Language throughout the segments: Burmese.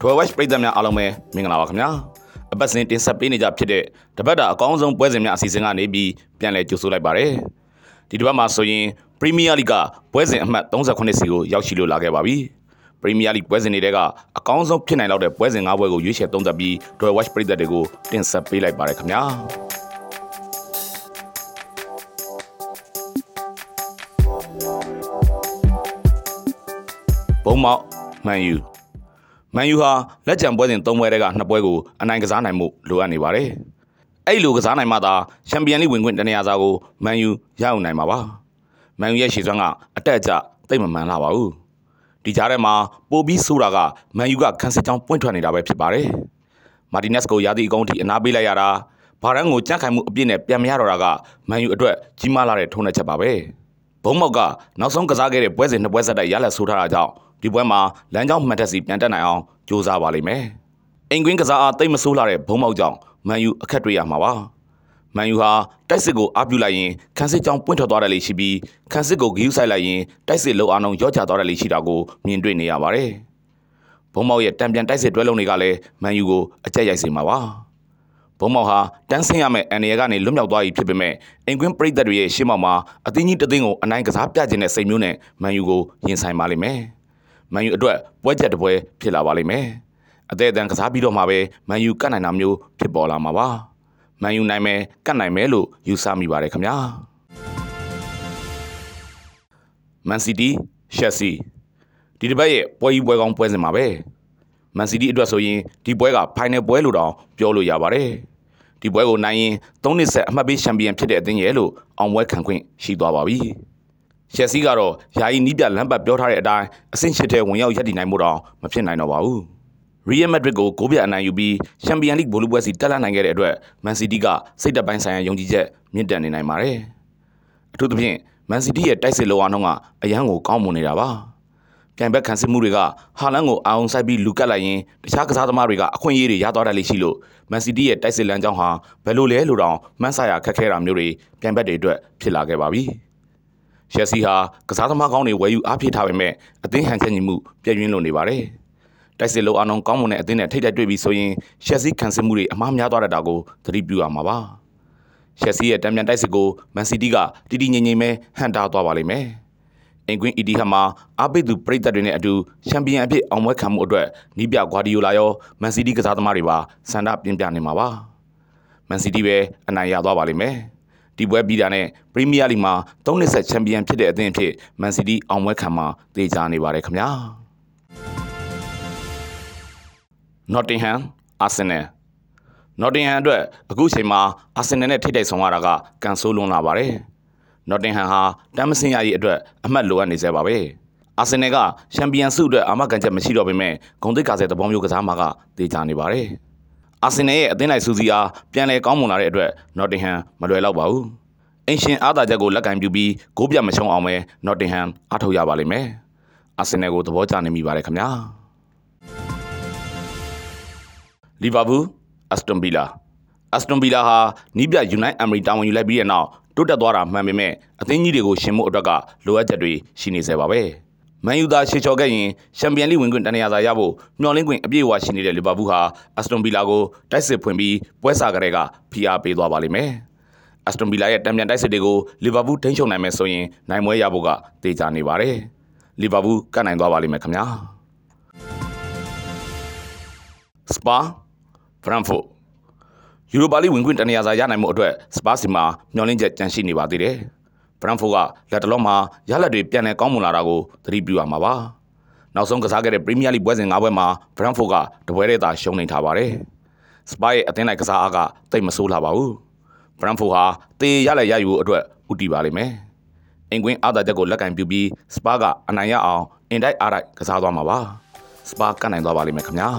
ထွယ်ဝက်ပြည်သက်များအားလုံးပဲမင်္ဂလာပါခင်ဗျာအပတ်စဉ်တင်ဆက်ပေးနေကြဖြစ်တဲ့တပတ်တာအကောင်းဆုံးပွဲစဉ်များအစီအစဉ်ကနေပြီးပြန်လည်ကြိုဆိုလိုက်ပါတယ်ဒီတစ်ပတ်မှာဆိုရင်ပရီးမီးယားလိကပွဲစဉ်အမှတ်38စီကိုရောက်ရှိလို့လာခဲ့ပါပြီပရီးမီးယားလိပွဲစဉ်တွေကအကောင်းဆုံးဖြစ်နိုင်လောက်တဲ့ပွဲစဉ်၅ပွဲကိုရွေးချယ်သုံးသပ်ပြီးထွယ်ဝက်ပြည်သက်တွေကိုတင်ဆက်ပေးလိုက်ပါတယ်ခင်ဗျာ ဘုံမောက်မှန်ယူမန်ယူဟာလက်ကျန်ပွဲစဉ်၃ပွဲတက်ကနှစ်ပွဲကိုအနိုင်ကစားနိုင်မှုလိုအပ်နေပါတယ်။အဲ့လိုကစားနိုင်မှသာချန်ပီယံလိဝင်ခွင့်တနေရာစာကိုမန်ယူရအောင်နိုင်မှာပါ။မန်ယူရဲ့ရှေ့စွမ်းကအတက်အကျတိတ်မမှန်လာပါဘူး။ဒီကြားထဲမှာပိုပြီးဆိုတာကမန်ယူကခန်းစစ်ကြောင်းပွင့်ထွက်နေတာပဲဖြစ်ပါတယ်။မာတီနက်စ်ကိုရာသီအကောင်းထိအနာပေးလိုက်ရတာဘာရန်ကိုကြန့်ခိုင်မှုအပြည့်နဲ့ပြန်မရတော့တာကမန်ယူအတွက်ကြီးမားလာတဲ့ထုံးတဲ့ချက်ပါပဲ။ဘုံမောက်ကနောက်ဆုံးကစားခဲ့တဲ့ပွဲစဉ်နှစ်ပွဲဆက်တိုက်ရလက်ဆိုးထားတာကြောင့် ဒီပွဲမှာလမ်းကြောင်းမှန်တက်စီပြန်တက်နိုင်အောင်ကြိုးစားပါလိမ့်မယ်။အိမ်ကွင်းကစားအားတိတ်မဆိုးလာတဲ့ဘုံမောက်ကြောင့်မန်ယူအခက်တွေ့ရမှာပါ။မန်ယူဟာတိုက်စစ်ကိုအားပြုလိုက်ရင်ခန်းစစ်ကြောင်းပွင့်ထွက်သွားတယ်လေရှိပြီးခန်းစစ်ကိုဂီယူဆိုင်လိုက်ရင်တိုက်စစ်လုံအောင်အောင်ရော့ချသွားတယ်လေရှိတာကိုမြင်တွေ့နေရပါတယ်။ဘုံမောက်ရဲ့တံပြန်တိုက်စစ်တွဲလုံးတွေကလည်းမန်ယူကိုအကြက်ရိုက်စေမှာပါ။ဘုံမောက်ဟာတန်းဆင်းရမယ့်အန်ရကနေလွတ်မြောက်သွားပြီဖြစ်ပေမဲ့အင်ကွင်းပရိသတ်တွေရဲ့ရှေ့မောက်မှာအသင်းကြီးတသင်းကိုအနိုင်ကစားပြခြင်းတဲ့စိတ်မျိုးနဲ့မန်ယူကိုရင်ဆိုင်ပါလိမ့်မယ်။ မန်ယူအတွက်ပွဲချက်တစ်ပွဲဖြစ်လာပါလိမ့်မယ်အသေးအတန်ကစားပြီးတော့မှပဲမန်ယူကတ်နိုင်တာမျိုးဖြစ်ပေါ်လာမှာပါမန်ယူနိုင်မယ်ကတ်နိုင်မယ်လို့ယူဆမိပါတယ်ခင်ဗျာမန်စီးတီးရှက်ဆီဒီတစ်ပတ်ရဲ့ပွဲကြီးပွဲကောင်းပွဲစဉ်မှာပဲမန်စီးတီးအတွက်ဆိုရင်ဒီပွဲကဖိုင်နယ်ပွဲလို့တောင်ပြောလို့ရပါတယ်ဒီပွဲကိုနိုင်ရင်၃နှစ်ဆက်အမှတ်ပေးချန်ပီယံဖြစ်တဲ့အသင်းရဲ့လို့အောင်ပွဲခံခွင့်ရှိသွားပါပြီ ရှက်စီကတော့ယာယီနီးပြလမ်းပတ်ပြောထားတဲ့အတိုင်းအဆင့်ရှစ်ထဲဝင်ရောက်ရပ်တည်နိုင်မှုတော့မဖြစ်နိုင်တော့ပါဘူး။ရီယယ်မက်ဒရစ်ကိုဂိုးပြအနိုင်ယူပြီးချန်ပီယံလိဘောလုံးပွဲစီတက်လှမ်းနိုင်ခဲ့တဲ့အတွက်မန်စီးတီးကစိတ်သက်ပိုင်းဆိုင်ရာယုံကြည်ချက်မြင့်တက်နေနိုင်ပါတယ်။အထူးသဖြင့်မန်စီးတီးရဲ့တိုက်စစ်လောအားနှုန်းကအရန်ကိုကောင်းမွန်နေတာပါ။ပြန်ဘက်ခံစစ်မှုတွေကဟာလန်ကိုအာုံဆိုင်ပြီးလူကတ်လိုက်ရင်တခြားကစားသမားတွေကအခွင့်အရေးတွေရသွားတယ်လို့ရှိလို့မန်စီးတီးရဲ့တိုက်စစ်လမ်းကြောင်းဟာဘယ်လိုလဲလို့တောင်မှန်းဆရခက်ခဲတာမျိုးတွေပြန်ဘက်တွေအတွက်ဖြစ်လာခဲ့ပါပြီ။ ရှက်စီဟာကစားသမားကောင်းတွေဝယ်ယူအားဖြည့်ထားပေမဲ့အသင်းဟန်ချက်ညီမှုပြည့်ရင်းလို့နေပါတယ်။တိုက်စစ်လုံးအောင်ကောင်းမွန်တဲ့အသင်းနဲ့ထိတ်တိုက်တွေ့ပြီးဆိုရင်ရှက်စီခံစစ်မှုတွေအမှားများသွားတတ်တာကိုသတိပြုရမှာပါ။ရှက်စီရဲ့တံပြန်တိုက်စစ်ကိုမန်စီးတီးကတီတီငိမ့်ငိမ့်ပဲဟန်တာသွားပါလိမ့်မယ်။အင်ကွင်းအီဒီဟမ်မှာအာပိသူပရိသတ်တွေနဲ့အတူချန်ပီယံအဖြစ်အောင်ပွဲခံမှုအတွက်နီးပြဂွာဒီယိုလာရောမန်စီးတီးကစားသမားတွေပါဆန္ဒပြင်းပြနေမှာပါ။မန်စီးတီးပဲအနိုင်ရသွားပါလိမ့်မယ်။ ဒီပွဲပြီးတာနဲ့ပရီးမီးယားလိမှာ၃နှစ်ဆက်ချန်ပီယံဖြစ်တဲ့အသင်းအဖြစ်မန်စီးတီးအောင်ပွဲခံမှာတေချာနေပါတယ်ခင်ဗျာ Nottingham Arsenal Nottingham အတွက်အခုချိန်မှာ Arsenal နဲ့ထိတိုက်ဆောင်ရတာကကန်ဆိုးလွန်လာပါတယ် Nottingham ဟာတမ်းမစင်ရရေးအတွက်အမှတ်လိုအပ်နေသေးပါပဲအာဆင်နယ်ကချန်ပီယံဆုအတွက်အာမခံချက်မရှိတော့ပေမဲ့ဂုံတိတ်ကာဆယ်သဘောမျိုးကစားမှာကတေချာနေပါတယ်။ အာဆင်နယ်ရဲ့အသင်းလိုက်စူးစီးအားပြန်လည်ကောင်းမွန်လာတဲ့အတွက်နော်တင်ဟမ်မလွယ်တော့ပါဘူး။အင်ရှင်အားသာချက်ကိုလက်ကင်ပြုပြီးဂိုးပြမချုံအောင်ပဲနော်တင်ဟမ်အားထုတ်ရပါလိမ့်မယ်။အာဆင်နယ်ကိုသဘောကျနေမိပါတယ်ခင်ဗျာ။လီဗာပူးအက်စတွန်ဗီလာအက်စတွန်ဗီလာဟာနီးပြယူနိုက်အမရီတာဝန်ယူလိုက်ပြီးတဲ့နောက်တိုးတက်သွားတာမှန်ပေမဲ့အသင်းကြီးတွေကိုရှင်မှုအတွက်ကလိုအပ်ချက်တွေရှိနေစေပါပဲ။ မန်ယူသာရှေ့ချော်ခဲ့ရင်ချန်ပီယံလိဝင်ခွင့်တနေရာသာရဖို့မျှော်လင့်ခွင့်အပြည့်အဝရှိနေတဲ့လီဗာပူးဟာအက်စတွန်ဗီလာကိုတိုက်စစ်ဖွင့်ပြီးပွဲစားကလေးကဖိအားပေးသွားပါလိမ့်မယ်။အက်စတွန်ဗီလာရဲ့တံပြန်တိုက်စစ်တွေကိုလီဗာပူးထိန်းချုပ်နိုင်မယ်ဆိုရင်နိုင်ပွဲရဖို့ကတေချာနေပါတယ်။လီဗာပူးကတ်နိုင်သွားပါလိမ့်မယ်ခင်ဗျာ။စပါဖရန်ဖို့ယူရိုပါလိဝင်ခွင့်တနေရာသာရနိုင်မှုအတွက်စပါစီမှာမျှော်လင့်ချက်ကြန့်ရှိနေပါသေးတယ်။ ဘရန်ဖိုကလက်တလုံးမှာရလက်တွေပြန်လည်ကောင်းမွန်လာတာကိုသတိပြုရမှာပါနောက်ဆုံးကစားခဲ့တဲ့ပရီးမီးယားလိပွဲစဉ်၅ပွဲမှာဘရန်ဖိုကတပွဲတည်းသာရှုံးနေထားပါတယ်စပါရဲ့အသင်းလိုက်ကစားအားကတိတ်မဆိုးလာပါဘူးဘရန်ဖိုဟာတေရလက်ရယူအတွက်ဥတီပါလိမ့်မယ်အင်ကွင်းအားသာချက်ကိုလက်ကင်ပြုပြီးစပါကအနိုင်ရအောင်အင်တိုက်အားတိုက်ကစားသွားမှာပါစပါကနိုင်သွားပါလိမ့်မယ်ခင်ဗျာ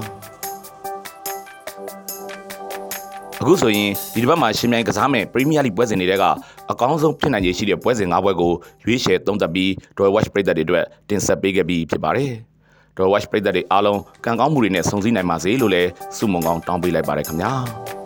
အခုဆိုရင်ဒီတစ်ပတ်မှာရှင်မြိုင်ကစားမဲ့ပရီးမီးယားလိပွဲစဉ်တွေကအကောင်းဆုံးဖြစ်နိုင်ခြေရှိတဲ့ပွဲစဉ်၅ပွဲကိုရွေးချယ်သုံးသပ်ပြီး Roy Watch ပရိသတ်တွေအတွက်တင်ဆက်ပေးခဲ့ပြီးဖြစ်ပါတယ်။ Roy Watch ပရိသတ်တွေအားလုံးကံကောင်းမှုတွေနဲ့ဆုံစည်းနိုင်ပါစေလို့လည်းဆုမွန်ကောင်းတောင်းပေးလိုက်ပါတယ်ခင်ဗျာ။